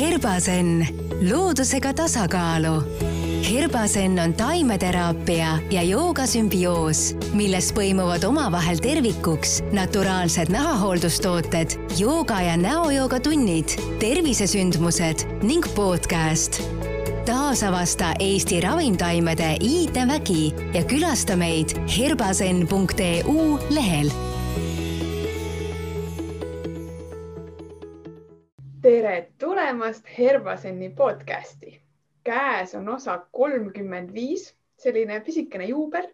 Herbasen, loodusega tasakaalu. Herbasen on taimeteraapia ja joogasümbioos, milles põimuvad omavahel tervikuks naturaalsed nahahooldustooted, jooga ja näojooga tunnid, tervisesündmused ning podcast. taasavasta Eesti ravimtaimede iidevägi ja külasta meid herbasen.eu lehel tulemast Herbaseni podcasti. käes on osa kolmkümmend viis, selline pisikene juubel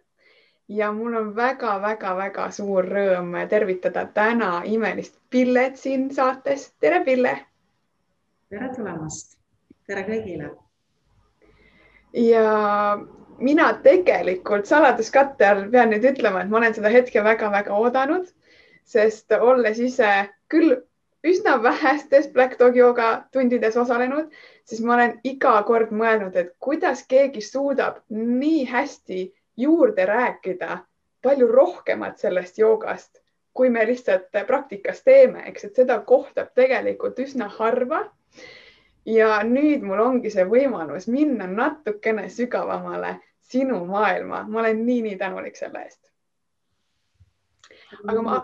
ja mul on väga-väga-väga suur rõõm tervitada täna imelist Pillet siin saates. tere, Pille. tere tulemast. tere kõigile. ja mina tegelikult saladuskatte all pean nüüd ütlema, et ma olen seda hetke väga-väga oodanud, sest olles ise küll üsna vähestes Black Dog jooga tundides osalenud, siis ma olen iga kord mõelnud, et kuidas keegi suudab nii hästi juurde rääkida palju rohkemat sellest joogast, kui me lihtsalt praktikas teeme, eks, et seda kohtab tegelikult üsna harva. ja nüüd mul ongi see võimalus minna natukene sügavamale sinu maailma, ma olen nii-nii tänulik selle eest. aga ma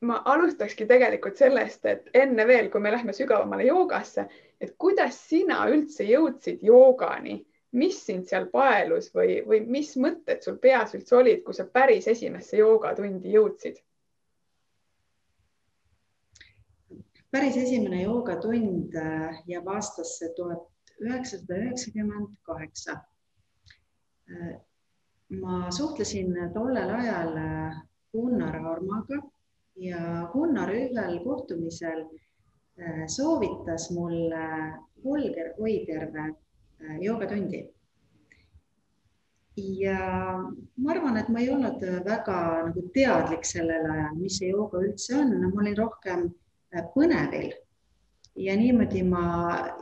ma alustakski tegelikult sellest, et enne veel, kui me lähme sügavamale joogasse, et kuidas sina üldse jõudsid joogani, mis sind seal paelus või, või mis mõtted sul peas üldse olid, kui sa päris esimesse joogatundi jõudsid? päris esimene joogatund äh, jääb aastasse tuhat üheksasada üheksakümmend kaheksa. Äh, ma suhtlesin tollel ajal äh, Gunnar Armaga ja Gunnar ühel kohtumisel äh, soovitas mulle Holger Oidjärve äh, joogatundi. ja ma arvan, et ma ei olnud väga nagu teadlik sellel ajal, mis see jooga üldse on, ma olin rohkem äh, põnevil. ja niimoodi ma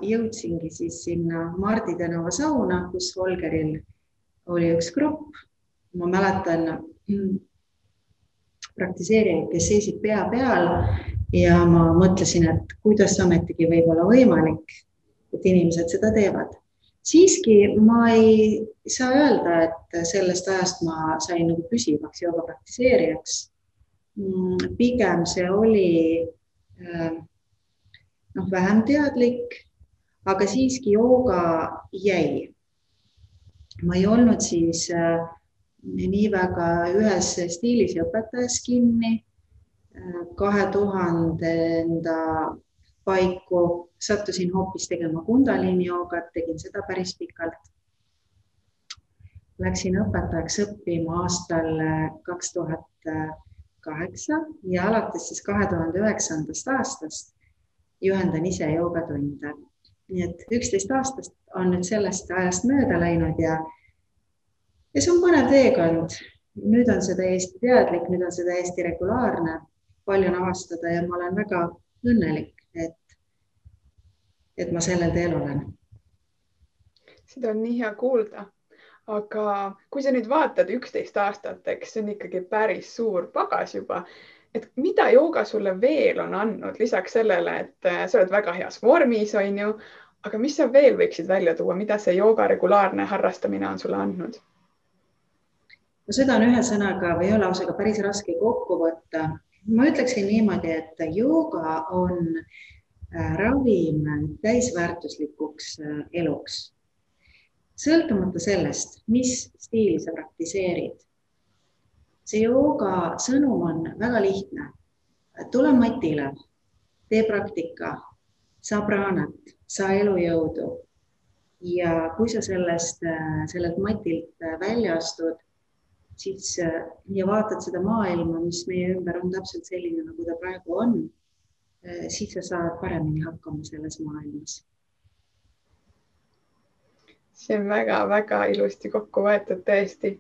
jõudsingi siis sinna Mardi tänava sauna, kus Holgeril oli üks grupp. ma mäletan praktiseerijaid, kes seisid pea peal ja ma mõtlesin, et kuidas ometigi võib olla võimalik, et inimesed seda teevad. siiski ma ei saa öelda, et sellest ajast ma sain nagu püsivaks jooga praktiseerijaks. Mm, pigem see oli äh, noh, vähem teadlik, aga siiski jooga jäi. ma ei olnud siis äh, nii väga ühes stiilis ja õpetajas kinni. kahe tuhandenda paiku sattusin hoopis tegema Kundalini joogat, tegin seda päris pikalt. Läksin õpetajaks õppima aastal kaks tuhat kaheksa ja alates siis kahe tuhande üheksandast aastast juhendan ise joogatunde. nii et üksteist aastast on nüüd sellest ajast mööda läinud ja ja see on põnev teekond. nüüd on see täiesti teadlik, nüüd on see täiesti regulaarne, palju on avastada ja ma olen väga õnnelik, et, et ma sellel teel olen. seda on nii hea kuulda. aga kui sa nüüd vaatad üksteist aastat, eks see on ikkagi päris suur pagas juba et mida jooga sulle veel on andnud lisaks sellele, et sa oled väga heas vormis, on ju, aga mis sa veel võiksid välja tuua, mida see jooga regulaarne harrastamine on sulle andnud? No seda on ühe sõnaga või ühe lausega päris raske kokku võtta. ma ütleksin niimoodi, et jooga on äh, ravim täisväärtuslikuks äh, eluks. sõltumata sellest, mis stiili sa praktiseerid. see jooga sõnum on väga lihtne. tule matile, tee praktika, saa praanat, saa elujõudu. ja kui sa sellest, äh, sellelt matilt välja astud siis ja vaatad seda maailma, mis meie ümber on täpselt selline, nagu ta praegu on, eh, siis sa saad paremini hakkama selles maailmas. see on väga-väga ilusti kokku võetud tõesti.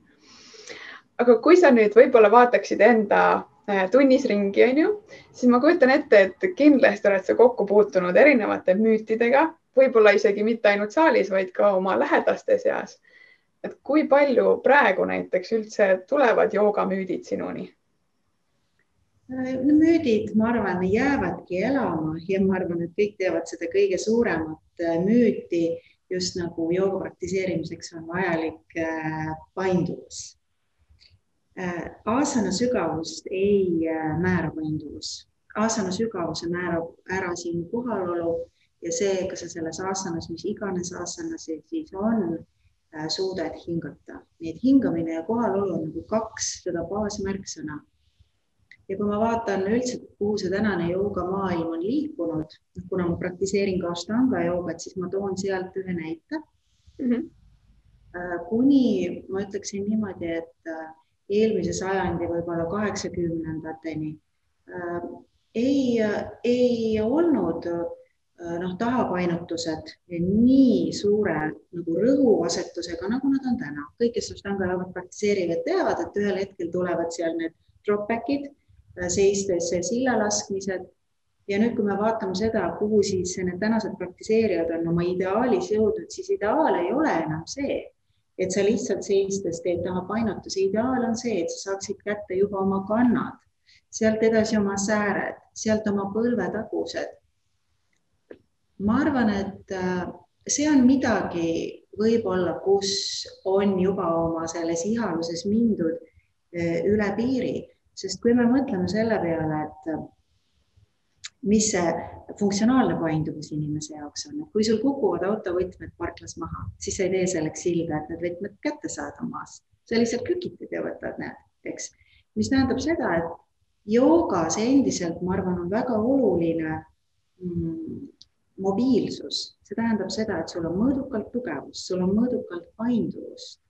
aga kui sa nüüd võib-olla vaataksid enda eh, tunnis ringi, on ju, siis ma kujutan ette, et kindlasti oled sa kokku puutunud erinevate müütidega, võib-olla isegi mitte ainult saalis, vaid ka oma lähedaste seas et kui palju praegu näiteks üldse tulevad joogamüüdid sinuni? müüdid, ma arvan, jäävadki elama ja ma arvan, et kõik teavad seda kõige suuremat müüti just nagu jooga praktiseerimiseks on vajalik painduvus aasana sügavust ei määra painduvus. aasana sügavuse määrab ära sinu kohalolu ja see, kas sa selles asanas, mis iganes asanas see siis on, äh, suudad hingata. nii et hingamine ja kohalolu on nagu kaks seda baasmärksõna. ja kui ma vaatan üldse, kuhu see tänane joogamaailm on liikunud, noh, kuna ma praktiseerin ka Ashtanga joogat, siis ma toon sealt ühe näite mm. -hmm. kuni ma ütleksin niimoodi, et äh, eelmise sajandi võib-olla kaheksakümnendateni ei, ei olnud Äh, noh, tahapainutused nii suure nagu rõhuasetusega, nagu nad on täna. kõik, kes Ashtanga joogat praktiseerivad, teavad, et ühel hetkel tulevad seal need drop back'id, äh, seistes silla laskmised. ja nüüd, kui me vaatame seda, kuhu siis need tänased praktiseerijad on oma ideaalis jõudnud, siis ideaal ei ole enam see, et sa lihtsalt seistes teed tahapainutuse. ideaal on see, et sa saaksid kätte juba oma kannad, sealt edasi oma sääred, sealt oma põlvetagused ma arvan, et äh, see on midagi võib-olla, kus on juba oma selles ihaluses mindud äh, üle piiri, sest kui me mõtleme selle peale, et mis see funktsionaalne painduvus inimese jaoks on, et kui sul kukuvad autovõtmed parklas maha, siis sa ei tee selleks silda, et need võtmed kätte saada maast, sa lihtsalt kükitad ja võtad need, eks, mis tähendab seda, et joogas endiselt, ma arvan, on väga oluline mm, mobiilsus, see tähendab seda, et sul on mõõdukalt tugevust, sul on mõõdukalt painduvust.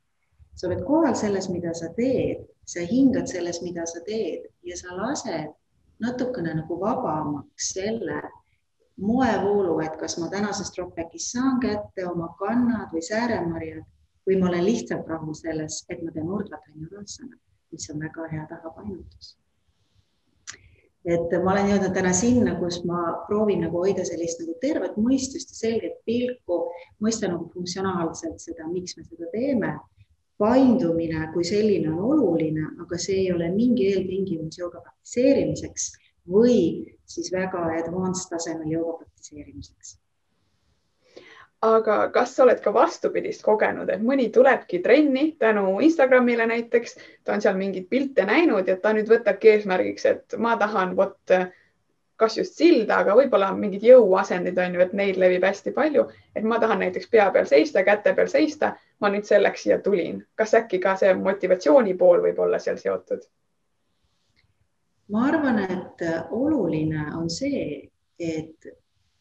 sa oled kohal selles, mida sa teed, sa hingad selles, mida sa teed ja sa lased natukene nagu vabamaks selle moevoolu, et kas ma tänasest dropback'ist saan kätte oma kannad või sääremarjad või ma olen lihtsalt rahul selles, et ma teen urdlatõnjurasana, mis on väga hea tahapainutus et ma olen jõudnud täna sinna, kus ma proovin nagu hoida sellist nagu tervet mõistust ja selget pilku, mõista nagu funktsionaalselt seda, miks me seda teeme. paindumine kui selline on oluline, aga see ei ole mingi eeltingimus jooga praktiseerimiseks või siis väga advanced tasemel jooga praktiseerimiseks aga kas sa oled ka vastupidist kogenud, et mõni tulebki trenni tänu Instagramile näiteks, ta on seal mingeid pilte näinud ja ta nüüd võtabki eesmärgiks, et ma tahan vot kas just silda, aga võib-olla mingid jõuasendid on ju, et neid levib hästi palju, et ma tahan näiteks pea peal seista, käte peal seista, ma nüüd selleks siia tulin. kas äkki ka see motivatsiooni pool võib olla seal seotud? ma arvan, et oluline on see, et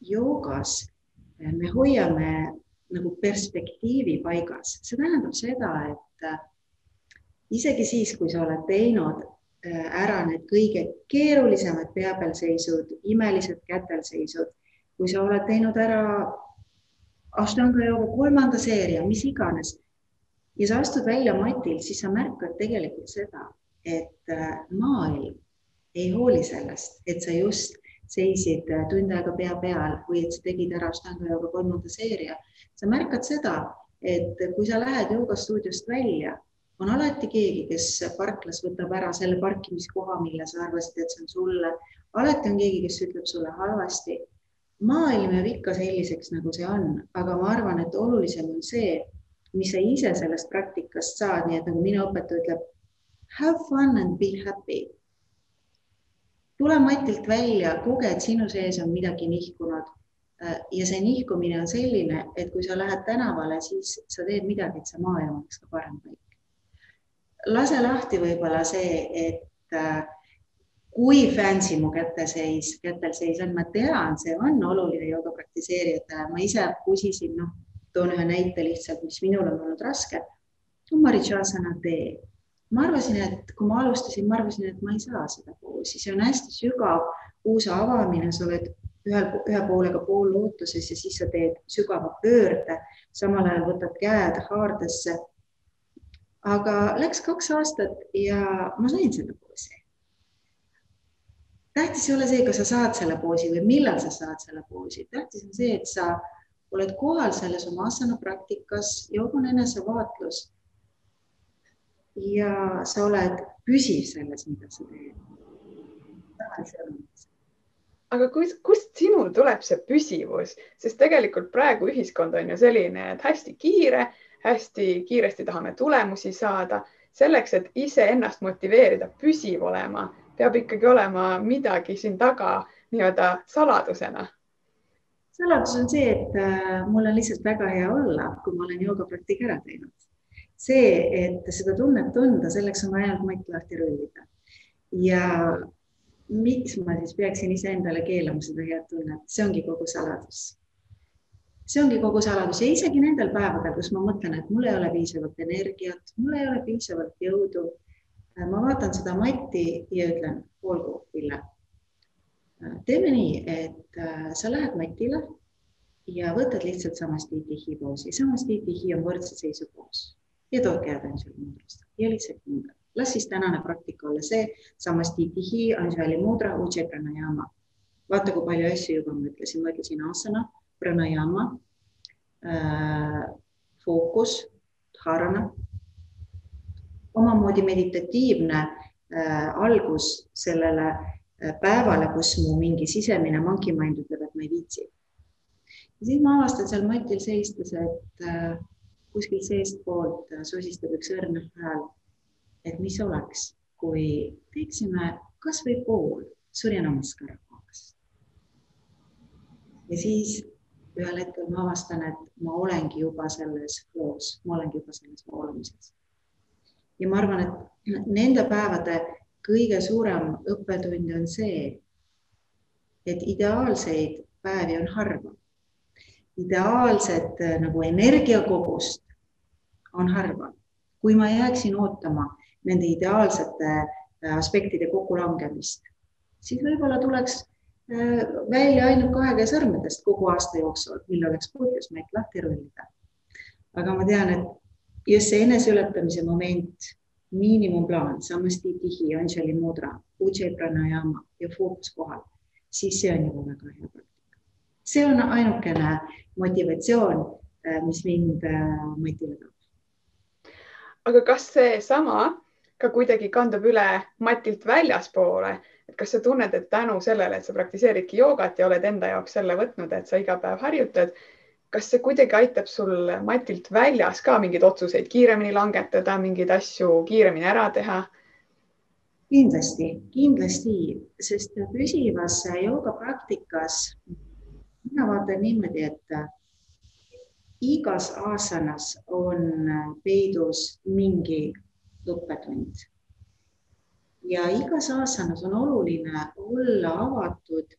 joogas me hoiame nagu perspektiivi paigas, see tähendab seda, et isegi siis, kui sa oled teinud äh, ära need kõige keerulisemad pea peal seisud, imelised kätel seisud, kui sa oled teinud ära Ashtanga jooga kolmanda seeria, mis iganes ja sa astud välja matil, siis sa märkad tegelikult seda, et äh, maailm ei hooli sellest, et sa just seisid äh, tund aega pea peal või et sa tegid ära Ashtanga jooga kolmanda seeria, sa märkad seda, et kui sa lähed joogastuudiost välja, on alati keegi, kes parklas võtab ära selle parkimiskoha, mille sa arvasid, et see on sulle. alati on keegi, kes ütleb sulle halvasti. maailm jääb ikka selliseks, nagu see on, aga ma arvan, et olulisem on see, mis sa ise sellest praktikast saad, nii et nagu minu õpetaja ütleb, have fun and be happy tule matilt välja, koge, et sinu sees on midagi nihkunud. Äh, ja see nihkumine on selline, et kui sa lähed tänavale, siis sa teed midagi, et see maailm oleks ka parem paik. lase lahti võib-olla see, et äh, kui fancy mu käteseis, kätel seis on, ma tean, see on oluline jooga praktiseerijatele, ma ise pusisin, noh, toon ühe näite lihtsalt, mis minul on olnud raske. Maricasana tee ma arvasin, et kui ma alustasin, ma arvasin, et ma ei saa seda poosi, see on hästi sügav puusa avamine, sa oled ühel, ühe poolega poollootuses ja siis sa teed sügava pöörde, samal ajal võtad käed haardesse. aga läks kaks aastat ja ma sain selle poosi. tähtis ei ole see, kas sa saad selle poosi või millal sa saad selle poosi, tähtis on see, et sa oled kohal selles oma asana praktikas. Ja on enesevaatlus ja sa oled püsiv selles, mida sa teed. aga kus, kust sinul tuleb see püsivus, sest tegelikult praegu ühiskond on ju selline, et hästi kiire, hästi kiiresti tahame tulemusi saada. selleks, et iseennast motiveerida püsiv olema, peab ikkagi olema midagi siin taga nii-öelda saladusena saladus on see, et äh, mul on lihtsalt väga hea olla, kui ma olen joogapraktika ära teinud. See, et seda tunnet tunda, selleks on vaja matt lahti rullida. ja miks ma siis peaksin iseendale keelama seda head tunnet, see ongi kogu saladus. see ongi kogu saladus ja isegi nendel päevadel, kus ma mõtlen, et mul ei ole piisavalt energiat, mul ei ole piisavalt jõudu. Ma vaatan seda matti ja ütlen, olgu, Pille teeme nii, et äh, sa lähed matile ja võtad lihtsalt samastiitihi poosi, samastiitihi on võrdse seisu poos ja tood käed Anželi mudrast ja lihtsalt hinga. las siis tänane praktika olla see, samastiitihi Anželi mudra, uche pranayama. vaata, kui palju asju juba ma ütlesin, ma ütlesin asana, pranayama äh,, fookus, dharana, omamoodi meditatiivne äh, algus sellele Äh, päevale, kus mu mingi sisemine monkey mind ütleb, et ma ei viitsi. ja siis ma avastan seal matil seistes, et äh, kuskilt seestpoolt susistab üks õrn hääl. et mis oleks, kui teeksime kasvõi pool Surya Namaskara kohast. ja siis ühel hetkel ma avastan, et ma olengi juba selles flows, ma olengi juba selles voolamises. ja ma arvan, et nende päevade kõige suurem õppetund on see, et ideaalseid päevi on harva. ideaalset nagu energiakogust on harva. kui ma jääksin ootama nende ideaalsete äh, aspektide kokkulangemist, siis võib-olla tuleks äh, välja ainult kahe käe sõrmedest kogu aasta jooksul, mil oleks põhjus meid lahti rullida. aga ma tean, et just see eneseületamise moment miinimumplaan, samastitihi, Anjali mudra, Ujjayi pranayama ja fookus kohal, siis see on juba väga hea praktika. see on ainukene motivatsioon, äh, mis mind motiveerib. Aga kas seesama ka kuidagi kandub üle matilt väljaspoole, et kas sa tunned, et tänu sellele, et sa praktiseeridki joogat ja oled enda jaoks selle võtnud, et sa iga päev harjutad, kas see kuidagi aitab sul matilt väljas ka mingeid otsuseid kiiremini langetada, mingeid asju kiiremini ära teha? kindlasti, kindlasti, sest püsivas joogapraktikas mina vaatan niimoodi, et igas asanas on peidus mingi õppetund. ja igas asanas on oluline olla avatud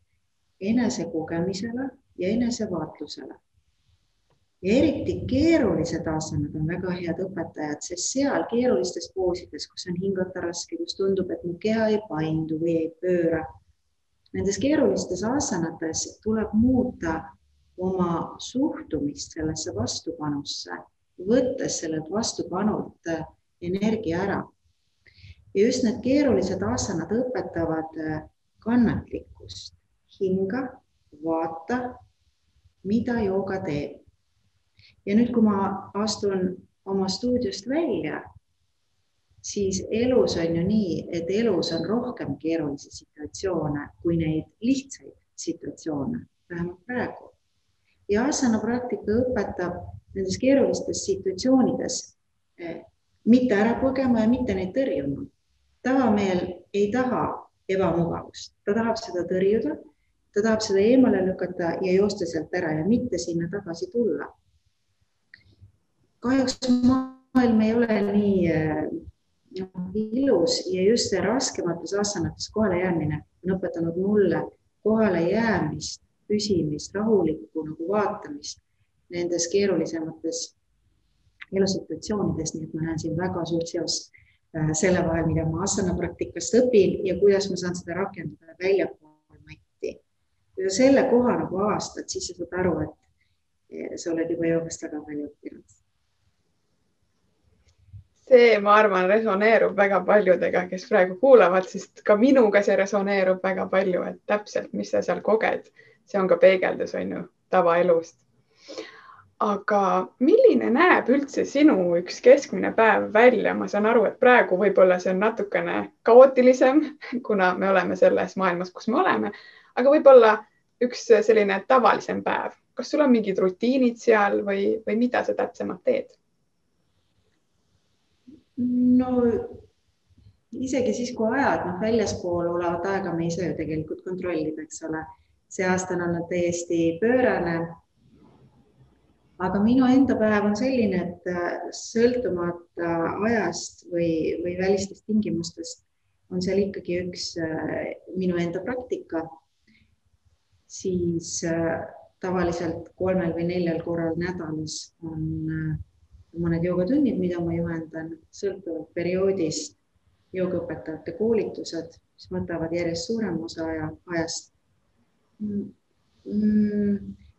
enesekogemisele ja enesevaatlusele ja eriti keerulised asanad on väga head õpetajad, sest seal keerulistes poosides, kus on hingata raske, kus tundub, et mu keha ei paindu või ei pööra. Nendes keerulistes asanates tuleb muuta oma suhtumist sellesse vastupanusse, võttes sellelt vastupanult äh, energia ära. ja just need keerulised asanad õpetavad äh, kannatlikkust, hinga, vaata, mida jooga teeb ja nüüd, kui ma astun oma stuudiost välja, siis elus on ju nii, et elus on rohkem keerulisi situatsioone kui neid lihtsaid situatsioone, vähemalt praegu. Ja asana praktika õpetab nendes keerulistes situatsioonides eh, mitte ära põgema ja mitte neid tõrjuma. tavameel ei taha ebamugavust, ta tahab seda tõrjuda, ta tahab seda eemale lükata ja joosta sealt ära ja mitte sinna tagasi tulla kahjuks maailm ei ole nii noh, ilus ja just see raskemates asanates kohale jäämine on õpetanud mulle kohale jäämist, püsimist, rahulikku nagu vaatamist nendes keerulisemates elusituatsioonides, nii et ma näen siin väga suurt seost äh, selle vahel, mida ma asana praktikast õpin ja kuidas ma saan seda rakendada väljapool matti. kui sa selle koha nagu avastad, siis sa saad aru, et sa oled juba joogast väga palju õppinud. See, ma arvan, resoneerub väga paljudega, kes praegu kuulavad, sest ka minuga see resoneerub väga palju, et täpselt, mis sa seal koged, see on ka peegeldus, on ju, tavaelust. aga milline näeb üldse sinu üks keskmine päev välja? ma saan aru, et praegu võib-olla see on natukene kaootilisem, kuna me oleme selles maailmas, kus me oleme, aga võib-olla üks selline tavalisem päev, kas sul on mingid rutiinid seal või, või mida sa täpsemalt teed? no isegi siis, kui ajad noh, väljaspool olevat aega me saa ju tegelikult kontrollida, eks ole. See aasta on olnud täiesti pöörane. aga minu enda päev on selline, et äh, sõltumata ajast või, või välistest tingimustest on seal ikkagi üks äh, minu enda praktika. siis äh, tavaliselt kolmel või neljal korral nädalas on mõned joogatunnid, mida ma juhendan, sõltuvalt perioodist, joogaõpetajate koolitused, mis võtavad järjest suurema osa aja, ajast.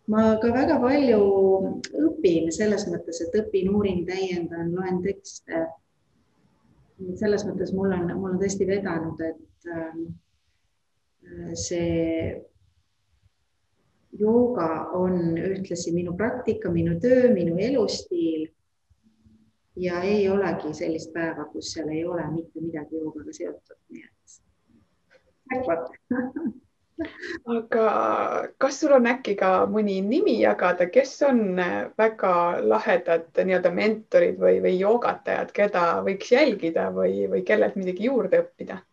Ma ka väga palju õpin selles mõttes, et õpin, uurin, täiendan, loen tekste. selles mõttes mul on, mul on tõesti vedanud, et äh, see jooga on ühtlasi minu praktika, minu töö, minu elustiil ja ei olegi sellist päeva, kus seal ei ole mitte midagi joogaga seotud, nii et aga kas sul on äkki ka mõni nimi jagada, kes on väga lahedad nii-öelda mentorid või, või joogatajad, keda võiks jälgida või, või kellelt midagi juurde õppida?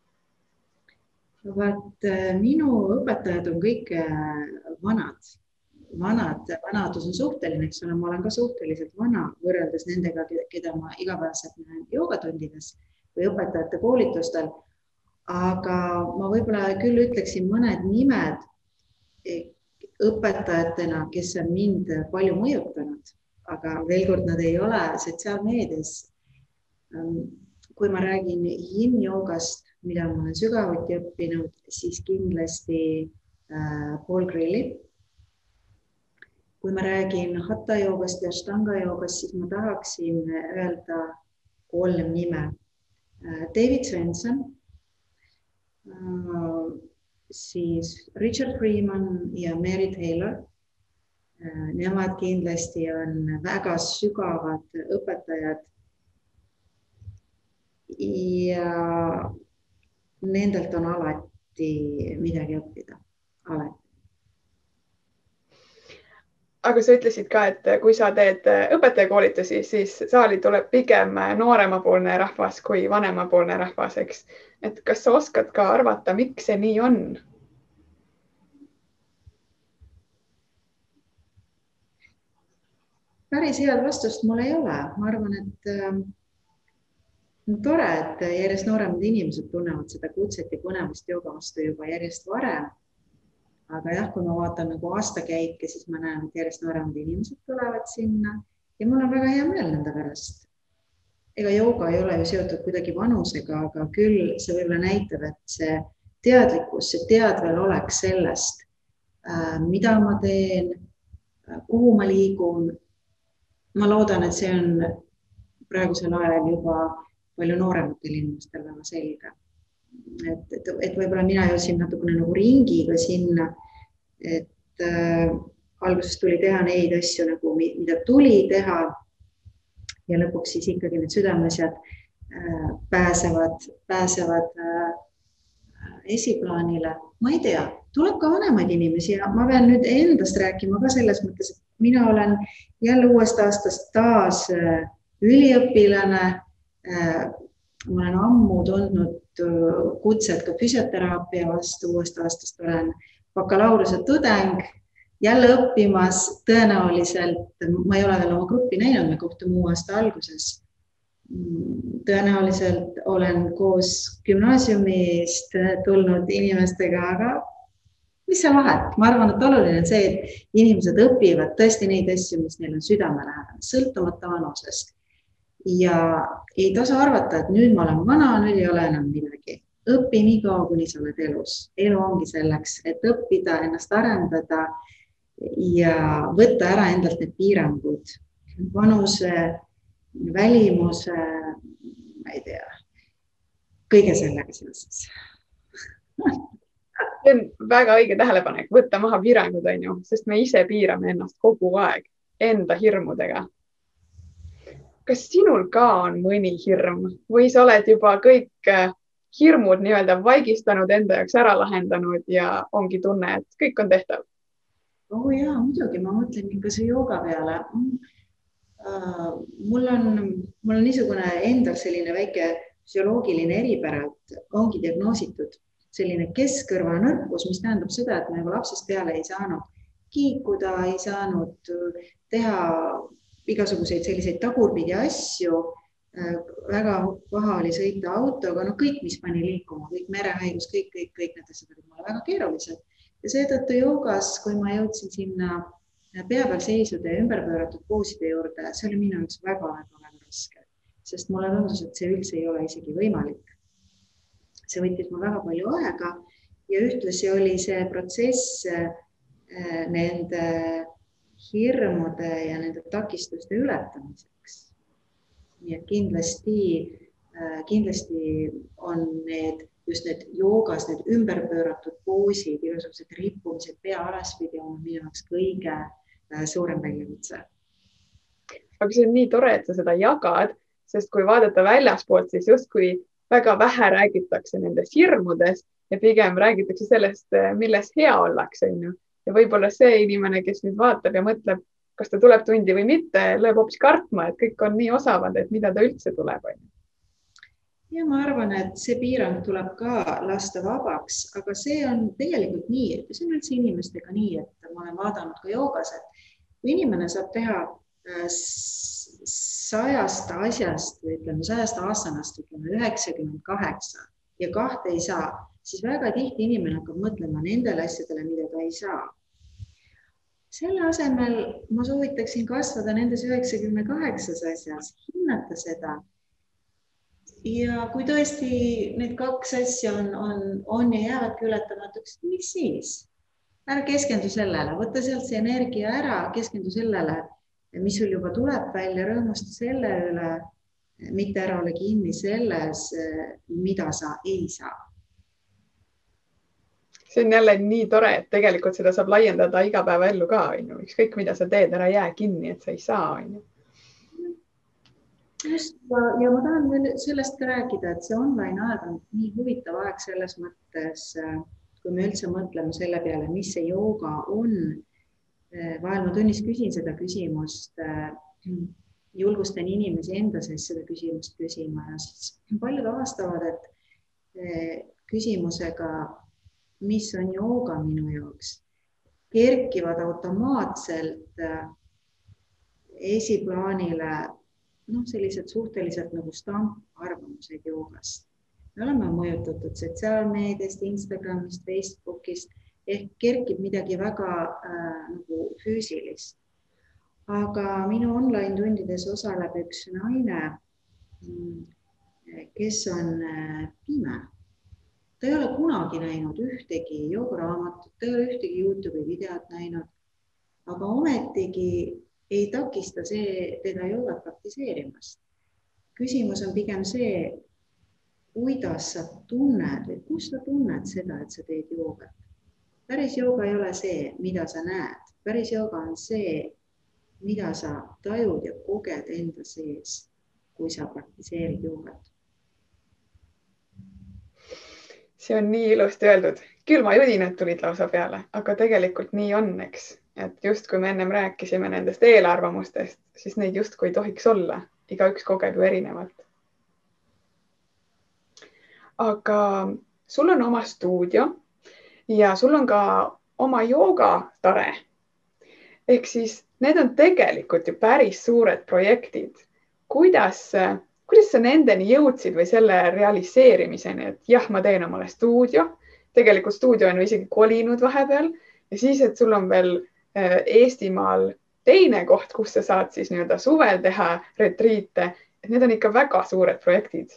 vaat minu õpetajad on kõik vanad vanad, vanadus on suhteline, eks ole, ma olen ka suhteliselt vana võrreldes nendega, keda ma igapäevaselt näen joogatundides või õpetajate koolitustel. Aga ma võib-olla küll ütleksin mõned nimed õpetajatena, kes on mind palju mõjutanud, aga veel kord, nad ei ole sotsiaalmeedias. kui ma räägin yin-joogast, mida ma olen sügavuti õppinud, siis kindlasti äh, Paul Grilli kui ma räägin hatha joogast ja ashtanga joogast, siis ma tahaksin öelda kolm nime. David Svensson, siis Richard Freeman ja Mary Taylor. Nemad kindlasti on väga sügavad õpetajad. ja nendelt on alati midagi õppida, alati aga sa ütlesid ka, et kui sa teed õpetajakoolitusi, siis saali tuleb pigem nooremapoolne rahvas kui vanemapoolne rahvas, eks. et kas sa oskad ka arvata, miks see nii on? päris head vastust mul ei ole, ma arvan, et äh, tore, et järjest nooremad inimesed tunnevad seda kutset ja põnevust jooga vastu juba järjest varem aga jah, kui ma vaatan nagu aastakäike, siis ma näen, et järjest nooremad inimesed tulevad sinna ja mul on väga hea meel nende pärast. ega jooga ei ole ju seotud kuidagi vanusega, aga küll see võib-olla näitab, et see teadlikkus, see teadvelolek sellest, äh, mida ma teen, äh, kuhu ma liigun. ma loodan, et see on praegusel ajal juba palju noorematel inimestel väga selge et, et, et võib-olla mina jõudsin natukene nagu ringiga sinna, et äh, alguses tuli teha neid asju nagu, mida tuli teha. ja lõpuks siis ikkagi need südameasjad äh, pääsevad, pääsevad äh, esiplaanile. ma ei tea, tuleb ka vanemaid inimesi ja ma pean nüüd endast rääkima ka selles mõttes, et mina olen jälle uuest aastast taas äh, üliõpilane äh, ma olen ammu tundnud kutset ka füsioteraapia vastu, uuest aastast olen bakalaureuse tudeng, jälle õppimas, tõenäoliselt, ma ei ole veel oma gruppi näinud, me kohtume uue aasta alguses. tõenäoliselt olen koos gümnaasiumist tulnud inimestega, aga mis seal vahet, ma arvan, et oluline on see, et inimesed õpivad tõesti neid asju, mis neil on südamelähedane, sõltumata vanusest ja ei tasa arvata, et nüüd ma olen vana, nüüd ei ole enam midagi. õpi nii kaua, kuni sa oled elus. elu ongi selleks, et õppida, ennast arendada ja võtta ära endalt need piirangud, vanuse, välimuse, ma ei tea, kõige sellega seoses see on väga õige tähelepanek, võtta maha piirangud, on ju, sest me ise piirame ennast kogu aeg enda hirmudega. Kas sinul ka on mõni hirm või sa oled juba kõik äh, hirmud nii-öelda vaigistanud, enda jaoks ära lahendanud ja ongi tunne, et kõik on tehtav? oo oh jaa, muidugi, ma mõtlen ikka see jooga peale uh,. mul on, mul on niisugune endal selline väike füsioloogiline eripära, et ongi diagnoositud selline keskkõrvanõrkus, mis tähendab seda, et ma juba lapsest peale ei saanud kiikuda, ei saanud teha igasuguseid selliseid tagurpidi asju. väga paha oli sõita autoga, no kõik, mis pani liikuma, kõik merehaigus, kõik, kõik, kõik need asjad olid mulle väga keerulised ja seetõttu joogas, kui ma jõudsin sinna pea peal seisude ja ümberpööratud pooside juurde, see oli minu jaoks väga-väga-väga raske, sest mulle tundus, et see üldse ei ole isegi võimalik. see võttis mul väga palju aega ja ühtlasi oli see protsess Äh, nende hirmude ja nende takistuste ületamiseks. nii et kindlasti, äh, kindlasti on need just need joogas, need ümberpööratud poosid, igasugused rippumised pea alaspidi on minu jaoks kõige äh, suurem väljakutse. aga see on nii tore, et sa seda jagad, sest kui vaadata väljaspoolt, siis justkui väga vähe räägitakse nendest hirmudest ja pigem räägitakse sellest, milles hea ollakse, onju ja võib-olla see inimene, kes nüüd vaatab ja mõtleb, kas ta tuleb tundi või mitte, lööb hoopis kartma, et kõik on nii osavad, et mida ta üldse tuleb, onju ja ma arvan, et see piirang tuleb ka lasta vabaks, aga see on tegelikult nii, see on üldse inimestega nii, et ma olen vaadanud ka joogas, et kui inimene saab teha äh, sajast asjast või ütleme sajast asanast ütleme üheksakümmend kaheksa ja kahte ei saa, siis väga tihti inimene hakkab mõtlema nendele asjadele, mida ta ei saa. selle asemel ma soovitaksin kasvada nendes üheksakümne kaheksas asjas, hinnata seda. ja kui tõesti need kaks asja on, on, on ja jäävadki ületamatuks, mis siis? ära keskendu sellele, võta sealt see energia ära, keskendu sellele, mis sul juba tuleb välja, rõõmusta selle üle, mitte ära ole kinni selles, mida sa ei saa see on jälle nii tore, et tegelikult seda saab laiendada igapäevaellu ka, on ju, ükskõik mida sa teed, ära jää kinni, et sa ei saa, on ju. just ja, ja ma tahan veel sellest ka rääkida, et see online aeg on nii huvitav aeg selles mõttes, kui me üldse mõtleme selle peale, mis see jooga on. vahel ma tunnis küsin seda küsimust, julgustan inimesi enda sees seda küsimust küsima ja siis paljud avastavad, et küsimusega mis on jooga minu jaoks, kerkivad automaatselt äh, esiplaanile noh, sellised suhteliselt nagu stamparvamused joogast. me oleme mõjutatud sotsiaalmeediast, Instagramist, Facebookist ehk kerkib midagi väga äh, nagu füüsilist. aga minu online tundides osaleb üks naine, mm, kes on äh, pime ta ei ole kunagi näinud ühtegi jooguraamatut, ta ei ole ühtegi Youtube'i videot näinud. aga ometigi ei takista see teda joogat praktiseerimast. küsimus on pigem see, kuidas sa tunned või kus sa tunned seda, et sa teed joogat. päris jooga ei ole see, mida sa näed, päris jooga on see, mida sa tajud ja koged enda sees, kui sa praktiseerid joogat see on nii ilusti öeldud, külmajudinad tulid lausa peale, aga tegelikult nii on, eks, et justkui me ennem rääkisime nendest eelarvamustest, siis neid justkui ei tohiks olla, igaüks kogeb ju erinevalt. aga sul on oma stuudio ja sul on ka oma joogatare. ehk siis need on tegelikult ju päris suured projektid. kuidas kuidas sa nendeni jõudsid või selle realiseerimiseni, et jah, ma teen omale stuudio, tegelikult stuudio on ju isegi kolinud vahepeal. Ja siis, et sul on veel äh, Eestimaal teine koht, kus sa saad siis nii-öelda suvel teha retriite, et need on ikka väga suured projektid.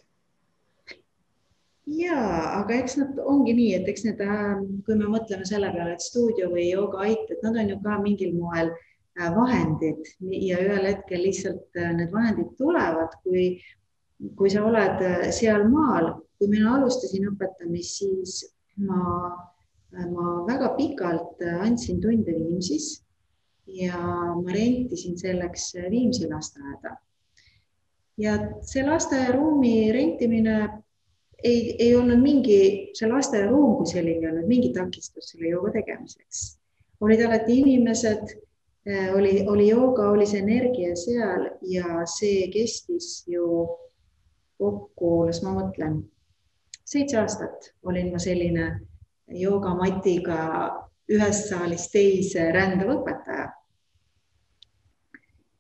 Ja, aga eks nad ongi nii, et eks need, äh, kui me mõtleme selle peale, et stuudio või joogaait, et nad on ju ka mingil moel äh, vahendid. Ja ühel hetkel lihtsalt need vahendid tulevad, kui kui sa oled äh, sealmaal, kui mina alustasin õpetamist, siis ma, ma väga pikalt äh, andsin tunde Viimsis ja ma rentisin selleks Viimsi lasteaeda. ja see lasteaiaruumi rentimine ei, ei olnud mingi, see lasteaiaruum kui selline ei olnud mingi takistus selle jooga tegemiseks. olid alati inimesed, äh, oli, oli jooga, oli see energia seal ja see kestis ju kokku, las ma mõtlen, seitse aastat olin ma selline joogamatiga ühest saalist teise rändav õpetaja.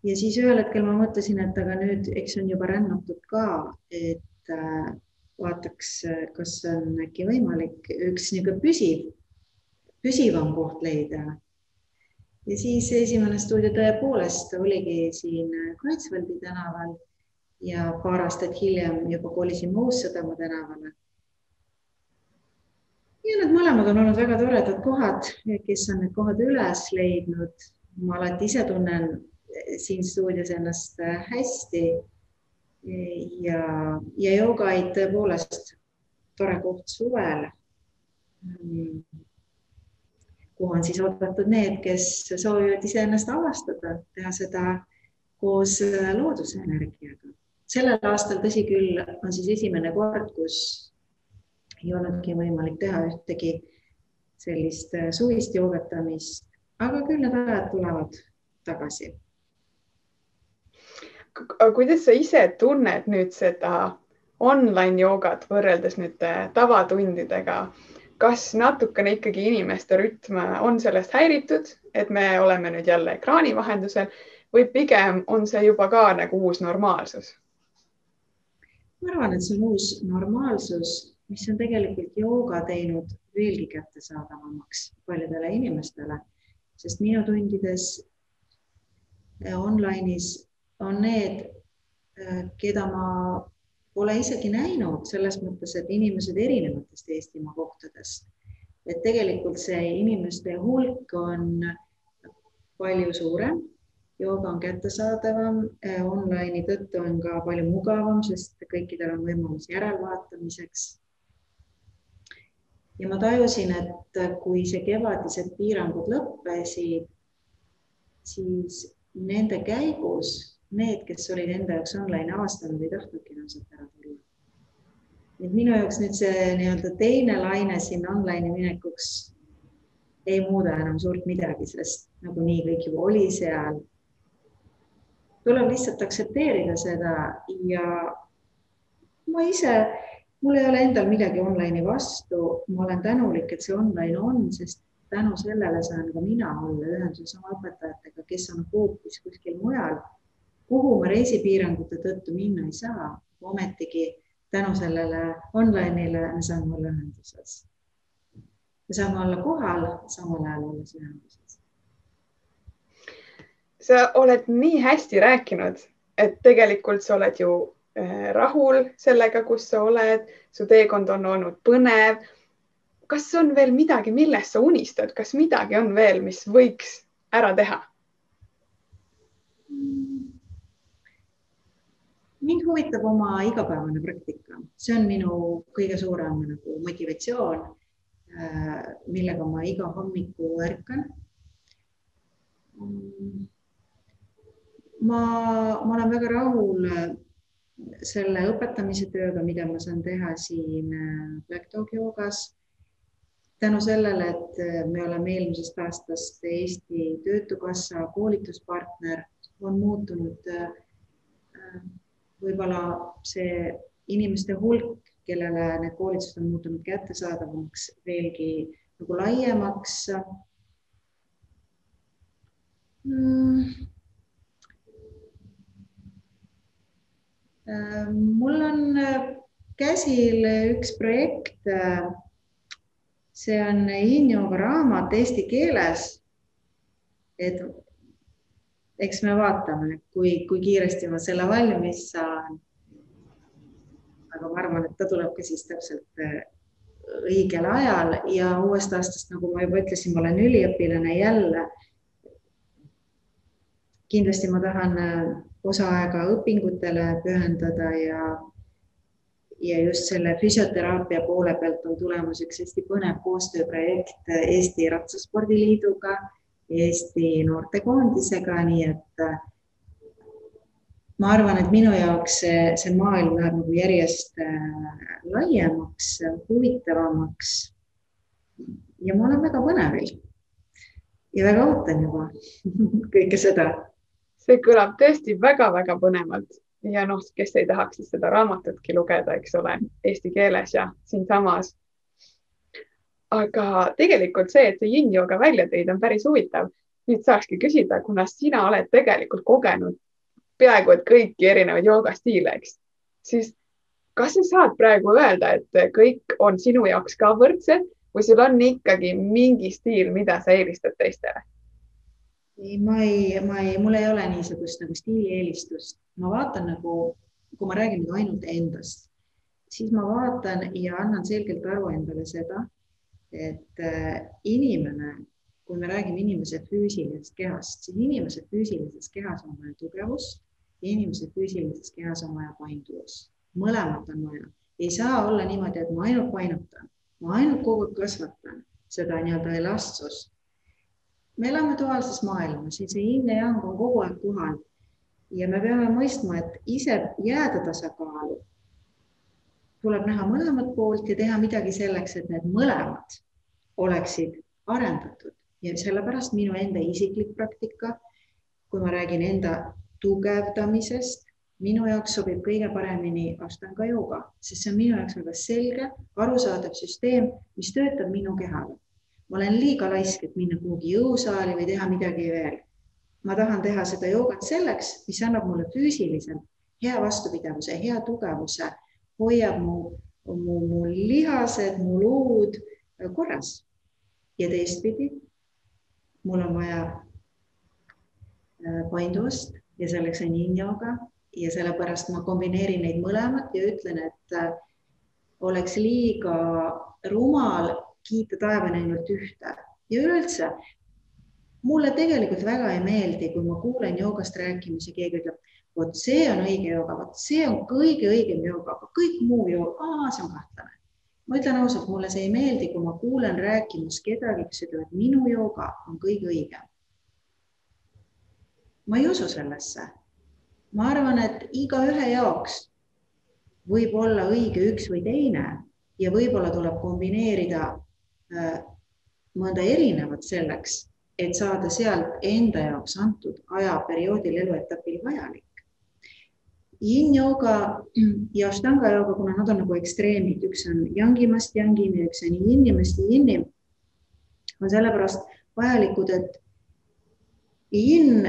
ja siis ühel hetkel ma mõtlesin, et aga nüüd, eks on juba rännatud ka, et äh, vaataks, kas on äkki võimalik üks niisugune püsiv, püsivam koht leida. ja siis esimene stuudio tõepoolest oligi siin Kreutzwaldi tänaval ja paar aastat hiljem juba kolisime Uus-Sõdamaa tänavale. ja need mõlemad on olnud väga toredad kohad, kes on need kohad üles leidnud. ma alati ise tunnen siin stuudios ennast hästi ja, ja joogaid tõepoolest tore koht suvel, kuhu on siis oodatud need, kes soovivad iseennast avastada, teha seda koos looduse energiaga. Sellel aastal, tõsi küll, on siis esimene kord, kus ei olnudki võimalik teha ühtegi sellist suvist joogatamist, aga küll need ajad tulevad tagasi kuidas sa ise tunned nüüd seda online joogat võrreldes nüüd äh, tavatundidega? kas natukene ikkagi inimeste rütm on sellest häiritud, et me oleme nüüd jälle ekraani vahendusel või pigem on see juba ka nagu uus normaalsus? Ma arvan, et see on uus normaalsus, mis on tegelikult jooga teinud veelgi kättesaadavamaks paljudele inimestele, sest minu tundides äh, online'is on need, äh, keda ma pole isegi näinud selles mõttes, et inimesed erinevatest Eestimaa kohtadest. et tegelikult see inimeste hulk on palju suurem, jooga on kättesaadavam, äh, online'i tõttu on ka palju mugavam, sest kõikidel on võimalus järelvaatamiseks. ja ma tajusin, et kui see kevadised piirangud lõppesid, siis nende käigus need, kes olid enda jaoks online avastanud, ei tahtnudki enam sealt ära tulla. et minu jaoks nüüd see nii-öelda teine laine sinna online'i minekuks ei muuda enam suurt midagi, sest nagunii kõik juba oli seal. Tuleb lihtsalt aktsepteerida seda ja ma ise, mul ei ole endal midagi online'i vastu, ma olen tänulik, et see online on, sest tänu sellele saan ka mina olla ühenduses oma õpetajatega, kes on hoopis kuskil mujal kuhu ma reisipiirangute tõttu minna ei saa, ometigi tänu sellele online'ile me saame olla ühenduses. me saame olla kohal, samal ajal olles ühenduses. Sa oled nii hästi rääkinud, et tegelikult sa oled ju äh, rahul sellega, kus sa oled, su teekond on olnud põnev. kas on veel midagi, millest sa unistad, kas midagi on veel, mis võiks ära teha? mind huvitab oma igapäevane praktika, see on minu kõige suurem nagu motivatsioon, äh, millega ma iga hommiku ärkan. Ma, ma olen väga rahul äh, selle õpetamise tööga, mida ma saan teha siin äh, Black Dog joogas. tänu sellele, et me oleme eelmisest aastast Eesti Töötukassa koolituspartner, on muutunud võib-olla see inimeste hulk, kellele need koolitused on muutunud kättesaadavamaks, veelgi nagu laiemaks mm.. Mul on käsil üks projekt. see on Injoga raamat eesti keeles. et eks me vaatame, kui, kui kiiresti ma selle valmis saan. aga ma arvan, et ta tuleb ka siis täpselt äh, õigel ajal ja uuest aastast, nagu ma juba ütlesin, ma olen üliõpilane jälle. kindlasti ma tahan äh, osa aega õpingutele pühendada ja, ja just selle füsioteraapia poole pealt on tulemas üks hästi põnev koostööprojekt Eesti Ratsaspordiliiduga Eesti noortekoondisega, nii et ma arvan, et minu jaoks see, see maailm läheb nagu järjest äh, laiemaks, huvitavamaks. ja ma olen väga põnevil ja väga ootan juba kõike seda. See kõlab tõesti väga-väga põnevalt ja noh, kes ei tahaks siis seda raamatutki lugeda, eks ole, eesti keeles ja siinsamas. aga tegelikult see, et see yin-yoga välja tõid, on päris huvitav. nüüd saakski küsida, kuna sina oled tegelikult kogenud peaaegu et kõiki erinevaid joogastiile, eks, siis kas sa saad praegu öelda, et kõik on sinu jaoks ka võrdsed või sul on ikkagi mingi stiil, mida sa eelistad teistele? Ei, ma ei, ma ei, mul ei ole niisugust nagu stiilieelistust, ma vaatan nagu, kui ma räägin nüüd ainult endast, siis ma vaatan ja annan selgelt aru endale seda, et äh, inimene, kui me räägime inimese füüsilisest kehast, siis inimese füüsilises kehas on vaja tugevust ja inimese füüsilises kehas on vaja painduvust, mõlemat on vaja. ei saa olla niimoodi, et ma ainult painutan, ma ainult kogu aeg kasvatan seda nii-öelda elastsust me elame duaalses maailmas ja see yin ja yang on kogu aeg kohal. ja me peame mõistma, et ise jääda tasakaalu. Tuleb näha mõlemat poolt ja teha midagi selleks, et need mõlemad oleksid arendatud. Ja sellepärast minu enda isiklik praktika, kui ma räägin enda tugevdamisest, minu jaoks sobib kõige paremini Ashtanga jooga, sest see on minu jaoks väga selge, arusaadav süsteem, mis töötab minu kehale ma olen liiga laisk, et minna kuhugi jõusaali või teha midagi veel. ma tahan teha seda joogat selleks, mis annab mulle füüsiliselt hea vastupidavuse, hea tugevuse, hoiab mu, mu, mu lihased, mu luud korras. ja teistpidi, mul on vaja äh, painduvust ja selleks on yin-jooga ja sellepärast ma kombineerin neid mõlemat ja ütlen, et äh, oleks liiga rumal kiita taevani ainult ühte ja üleüldse mulle tegelikult väga ei meeldi, kui ma kuulen joogast rääkimas ja keegi ütleb, vot see on õige jooga, vot see on kõige õigem jooga, aga kõik muu jooga, see on kahtlane. ma ütlen ausalt, mulle see ei meeldi, kui ma kuulen rääkimas kedagi, kes ütleb, et minu jooga on kõige õigem. ma ei usu sellesse. ma arvan, et igaühe jaoks võib olla õige üks või teine ja võib-olla tuleb kombineerida mõnda erinevat selleks, et saada sealt enda jaoks antud ajaperioodil, eluetapil vajalik. Yin-jooga ja Ashtanga jooga, kuna nad on nagu ekstreemid, üks on yangimast yangim ja üks on yinnimast yinnim, on sellepärast vajalikud, et yin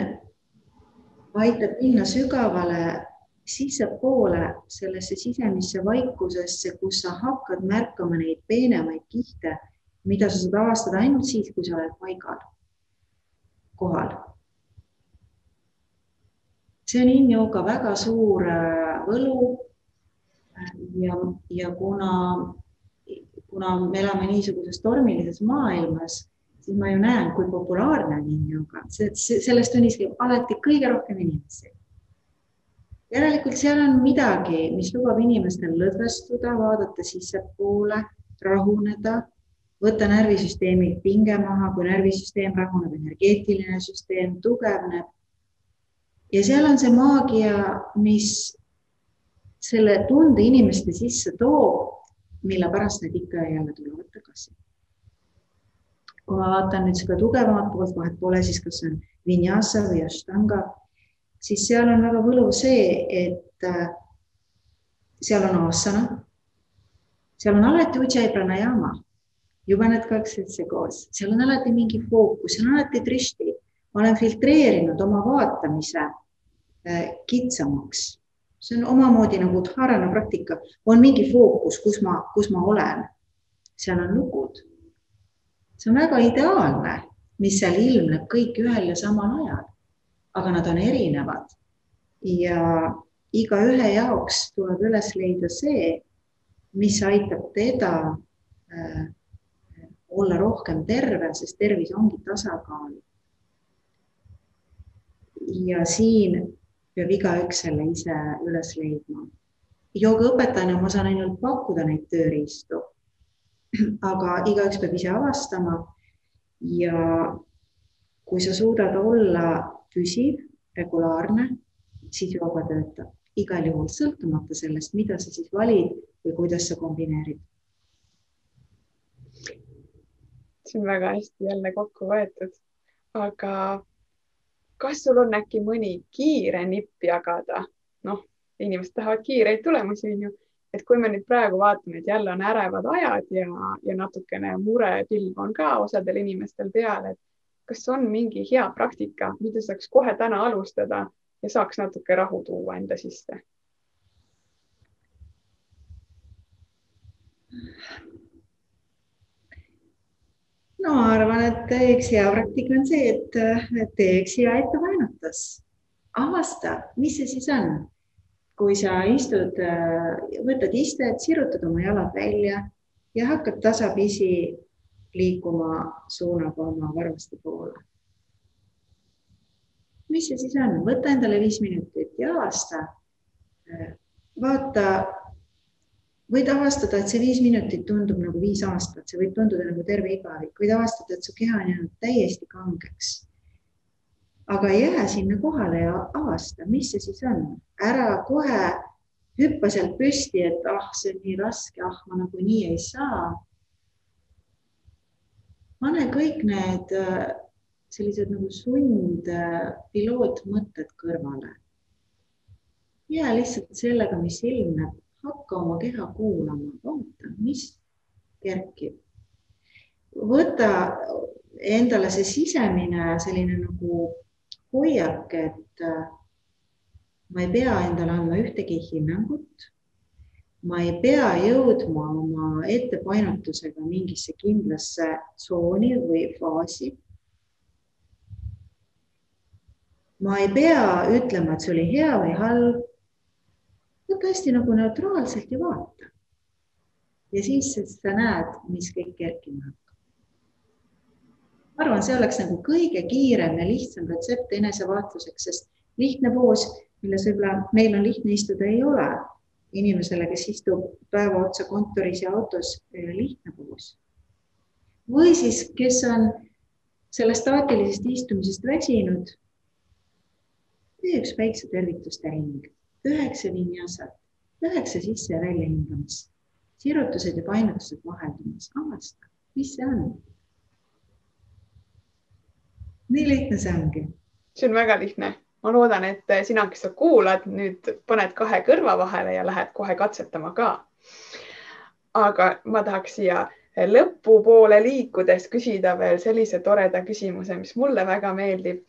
aitab minna sügavale sissepoole sellesse sisemisse vaikusesse, kus sa hakkad märkama neid peenemaid kihte mida sa saad avastada ainult siis, kui sa oled paigal, kohal. see on in-jooga väga suur äh, võlu. ja, ja kuna, kuna me elame niisuguses tormilises maailmas, siis ma ju näen, kui populaarne on in-jooga, sellest unistab alati kõige rohkem inimesi järelikult seal on midagi, mis lubab inimestel lõdvestuda, vaadata sissepoole, rahuneda võtta närvisüsteemilt pinge maha, kui närvisüsteem rahuneb, energeetiline süsteem tugevneb. ja seal on see maagia, mis selle tunde inimeste sisse toob, mille pärast need ikka ja jälle tulevad tagasi. kui ma vaatan nüüd seda tugevamat poolt, vahet pole siis, kas see on vinyasa või ashtanga, siis seal on väga võluv see, et äh, seal on asana, seal on alati ujjayi pranayama juba need kaks asja koos, seal on alati mingi fookus, seal on alati tristi. ma olen filtreerinud oma vaatamise äh, kitsamaks. see on omamoodi nagu dharana praktika, on mingi fookus, kus ma, kus ma olen. seal on lugud. see on väga ideaalne, mis seal ilmneb kõik ühel ja samal ajal. aga nad on erinevad ja igaühe jaoks tuleb üles leida see, mis aitab teda äh, olla rohkem terve, sest tervis ongi tasakaal. ja siin peab igaüks selle ise üles leidma. joogaõpetajana ma saan ainult pakkuda neid tööriistu. aga igaüks peab ise avastama. ja kui sa suudad olla püsiv, regulaarne, siis jooga töötab igal juhul, sõltumata sellest, mida sa siis valid või kuidas sa kombineerid. See on väga hästi jälle kokku võetud, aga kas sul on äkki mõni kiire nipp jagada? noh, inimesed tahavad kiireid tulemusi, onju, et kui me nüüd praegu vaatame, et jälle on ärevad ajad ja, ja natukene murepilv on ka osadel inimestel peal, et kas on mingi hea praktika, mida saaks kohe täna alustada ja saaks natuke rahu tuua enda sisse? No arvan, et üks hea praktika on see, et teeks hea ettevaenutus. avasta, mis see siis on. kui sa istud, võtad istet, sirutad oma jalad välja ja hakkad tasapisi liikuma suunaga oma varvaste poole mis see siis on, võta endale viis minutit ja avasta. vaata, võid avastada, et see viis minutit tundub nagu viis aastat, see võib tunduda nagu terve igavik, võid avastada, et su keha on jäänud täiesti kangeks. aga jää sinna kohale ja avasta, mis see siis on, ära kohe hüppa sealt püsti, et ah, see on nii raske, ah, ma nagunii ei saa. pane kõik need sellised nagu sund pilootmõtted kõrvale. jää lihtsalt sellega, mis ilmneb, hakka oma keha kuulama, vaata, mis kerkib. võta endale see sisemine selline nagu hoiak, et äh, ma ei pea endale andma ühtegi hinnangut. ma ei pea jõudma oma ettepainutusega mingisse kindlasse tsooni või faasi ma ei pea ütlema, et see oli hea või halb. Võta hästi nagu neutraalselt ja vaata. ja siis sa näed, mis kõik kerkima hakkab. ma arvan, see oleks nagu kõige kiirem ja lihtsam retsept enesevaatluseks, sest lihtne poos, milles võib-olla meil on lihtne istuda, ei ole inimesele, kes istub päeva otsa kontoris ja autos, lihtne poos. või siis, kes on sellest staatilisest istumisest väsinud tee üks väikse tervituste ring, üheksa vinyasat, üheksa sisse ja välja hingamist, sirutused ja painutused vaheldumas, avasta, mis see on. nii lihtne see ongi. see on väga lihtne, ma loodan, et sina, kes sa kuulad, nüüd paned kahe kõrva vahele ja lähed kohe katsetama ka. aga ma tahaks siia lõpupoole liikudes küsida veel sellise toreda küsimuse, mis mulle väga meeldib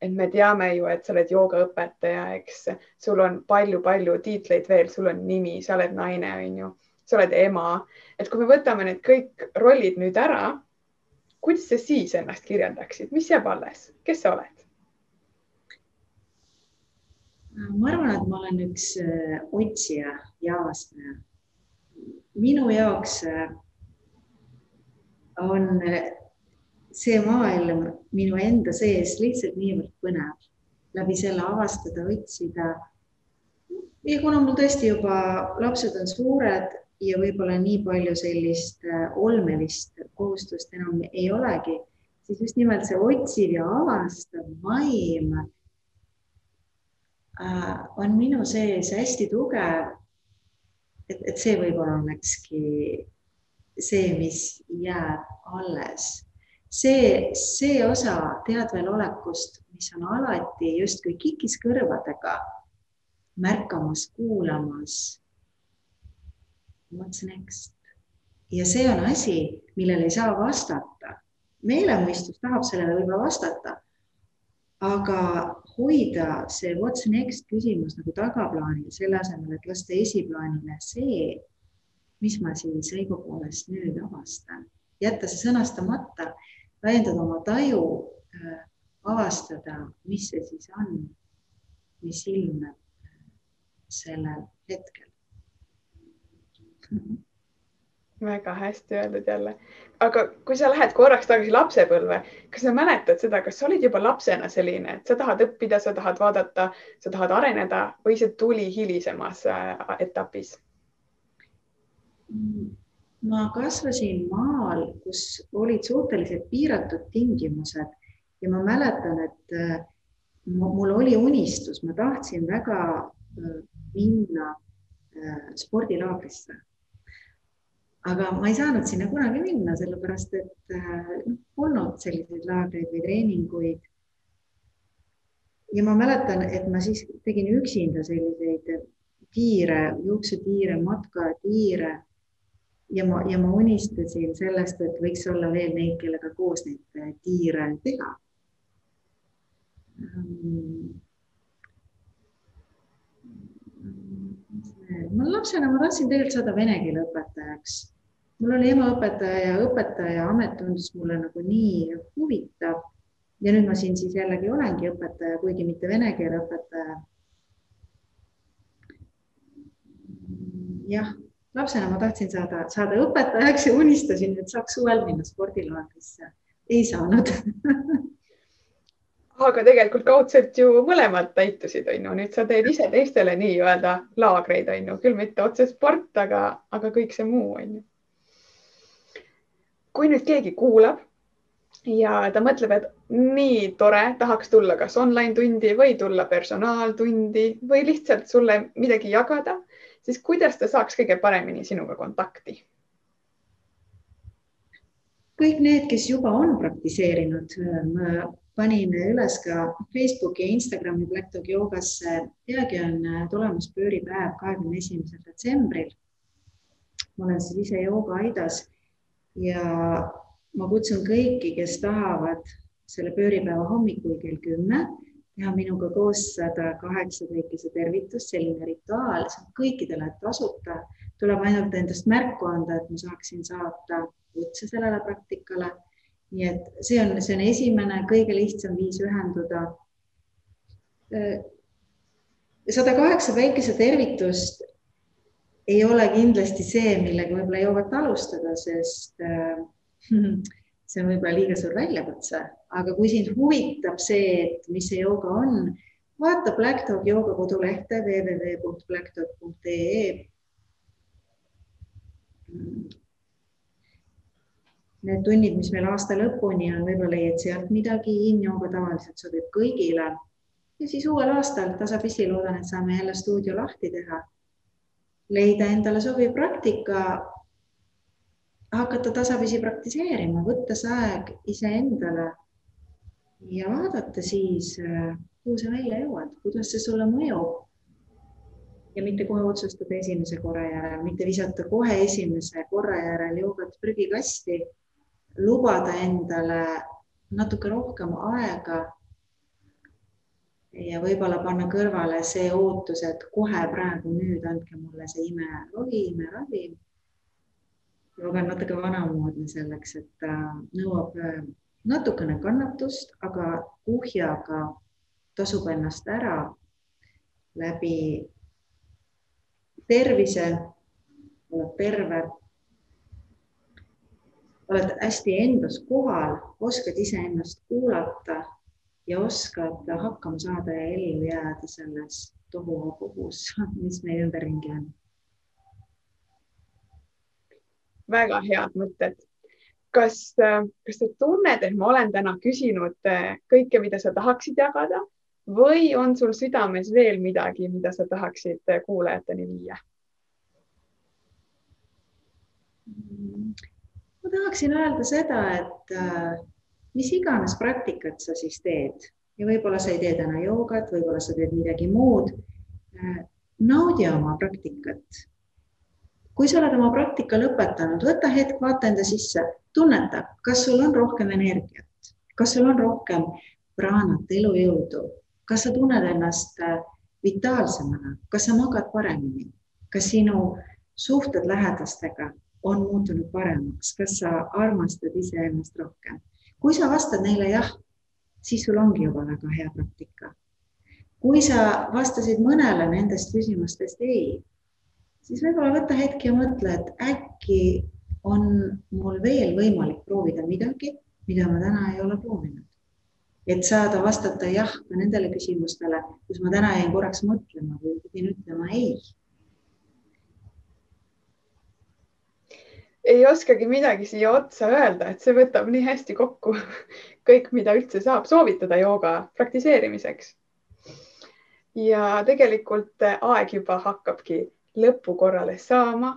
et me teame ju, et sa oled joogaõpetaja, eks, sul on palju-palju tiitleid veel, sul on nimi, sa oled naine, on ju, sa oled ema, et kui me võtame need kõik rollid nüüd ära, kuidas sa siis ennast kirjeldaksid, mis jääb alles, kes sa oled? ma arvan, et ma olen üks äh, otsija ja avastaja. minu jaoks äh, on see maailm minu enda sees lihtsalt niivõrd põnev, läbi selle avastada, otsida. ja kuna mul tõesti juba lapsed on suured ja võib-olla nii palju sellist äh, olmelist kohustust enam ei olegi, siis just nimelt see otsiv ja avastav vaim äh, on minu sees hästi tugev. et, et see võib-olla olekski see, mis jääb alles see, see osa teadvelolekust, mis on alati justkui kikis kõrvadega märkamas, kuulamas. What's next? ja see on asi, millele ei saa vastata. meelemõistus tahab sellele võib-olla vastata, aga hoida see what's next küsimus nagu tagaplaanil, selle asemel, et lasta esiplaanile see, mis ma siis õigupoolest nüüd avastan, jätta see sõnastamata väljendada oma taju, äh, avastada, mis see siis on, mis ilmneb äh, sellel hetkel. Väga hästi öeldud jälle, aga kui sa lähed korraks tagasi lapsepõlve, kas sa mäletad seda, kas sa olid juba lapsena selline, et sa tahad õppida, sa tahad vaadata, sa tahad areneda või see tuli hilisemas äh, etapis? Ma kasvasin maal, kus olid suhteliselt piiratud tingimused ja ma mäletan, et äh, mul oli unistus, ma tahtsin väga äh, minna äh, spordilaagrisse. aga ma ei saanud sinna kunagi minna, sellepärast et noh, polnud selliseid laagreid või treeninguid. ja ma mäletan, et ma siis tegin üksinda selliseid tiire, juuksetiire, matkatiire ja ma, ja ma unistasin sellest, et võiks olla veel neid, kellega koos neid tiire teha ma lapsena ma tahtsin tegelikult saada vene keele õpetajaks. mul oli emaõpetaja ja õpetaja amet tundus mulle nagu nii huvitav. ja nüüd ma siin siis jällegi olengi õpetaja, kuigi mitte vene keele õpetaja. jah, lapsena ma tahtsin saada, saada õpetajaks ja unistasin, et saaks suvel minna spordilaagrisse. ei saanud aga tegelikult kaudselt ju mõlemad täitusid, on ju, nüüd sa teed ise teistele nii-öelda laagreid, on ju, küll mitte otse sport, aga, aga kõik see muu on ju. kui nüüd keegi kuulab ja ta mõtleb, et nii tore, tahaks tulla kas online tundi või tulla personaaltundi või lihtsalt sulle midagi jagada, siis kuidas ta saaks kõige paremini sinuga kontakti? kõik need, kes juba on praktiseerinud, panin üles ka Facebooki ja Instagrami Black Dog joogasse. peagi on äh, tulemas pööripäev kahekümne esimesel detsembril. ma olen siis ise joogaaidas ja ma kutsun kõiki, kes tahavad selle pööripäeva hommikul kell kümme teha minuga koos sada kaheksa väikese tervitust, selline rituaal, see on kõikidele tasuta, tuleb ainult endast märku anda, et ma saaksin saata kutse sellele praktikale nii et see on, see on esimene kõige lihtsam viis ühenduda. sada kaheksa päikese tervitust ei ole kindlasti see, millega võib-olla joogat alustada, sest äh, see on võib-olla liiga suur väljakutse, aga kui sind huvitab see, et mis see jooga on, vaata Black Dog jooga kodulehte www.blackdog.ee need tunnid, mis meil aasta lõpuni on, võib-olla leiad sealt midagi, in-jooga tavaliselt sobib kõigile. ja siis uuel aastal tasapisi loodan, et saame jälle stuudio lahti teha. leida endale sobiv praktika. Hakata tasapisi praktiseerima, võtta see aeg iseendale ja vaadata siis, kuhu sa välja jõuad, kuidas see sulle mõjub ja mitte kohe otsustada esimese korra järel, mitte visata kohe esimese korra järel joogat prügikasti, lubada endale natuke rohkem aega ja võib-olla panna kõrvale see ootus, et kohe praegu nüüd andke mulle see imerohi, imeravim. Ma olen natuke vanamoodne selleks, et ta nõuab äh, natukene kannatust, aga kuhjaga tasub ennast ära läbi tervise, oled terve oled hästi endas kohal, oskad iseennast kuulata ja oskad hakkama saada ja ellu jääda selles tohuvabohus, mis meie ümberringi on. Väga head mõtted. kas, kas sa tunned, et ma olen täna küsinud kõike, mida sa tahaksid jagada või on sul südames veel midagi, mida sa tahaksid kuulajateni viia? ma tahaksin öelda seda, et äh, mis iganes praktikat sa siis teed ja võib-olla sa ei tee täna joogat, võib-olla sa teed midagi muud äh,. naudi oma praktikat. Kui sa oled oma praktika lõpetanud, võta hetk, vaata enda sisse, tunneta, kas sul on rohkem energiat, kas sul on rohkem praanat, elujõudu, kas sa tunned ennast äh, vitaalsemana, kas sa magad paremini, kas sinu suhted lähedastega on muutunud paremaks, kas sa armastad iseennast rohkem. kui sa vastad neile jah, siis sul ongi juba väga hea praktika. kui sa vastasid mõnele nendest küsimustest ei, siis võib-olla võta hetk ja mõtle, et äkki on mul veel võimalik proovida midagi, mida ma täna ei ole proovinud. et saada vastata jah ka nendele küsimustele, kus ma täna jäin korraks mõtlema või pidin ütlema ei ei oskagi midagi siia otsa öelda, et see võtab nii hästi kokku kõik, mida üldse saab soovitada jooga praktiseerimiseks. ja tegelikult aeg juba hakkabki lõpukorrale saama.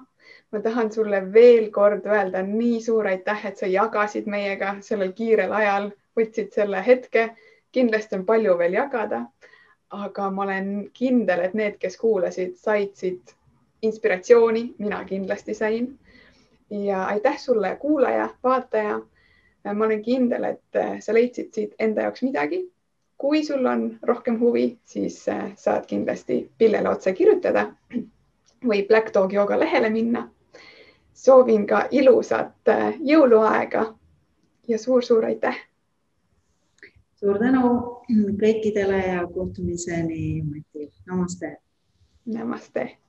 ma tahan sulle veel kord öelda nii suur aitäh, et sa jagasid meiega sellel kiirel ajal, võtsid selle hetke. kindlasti on palju veel jagada. aga ma olen kindel, et need, kes kuulasid, said siit inspiratsiooni, mina kindlasti sain ja aitäh sulle, kuulaja, vaataja. ma olen kindel, et sa leidsid siit enda jaoks midagi. kui sul on rohkem huvi, siis äh, saad kindlasti Pillele otse kirjutada või Black Dog Yoga lehele minna. soovin ka ilusat äh, jõuluaega ja suur-suur aitäh. suur tänu kõikidele ja kohtumiseni. Namaste. Namaste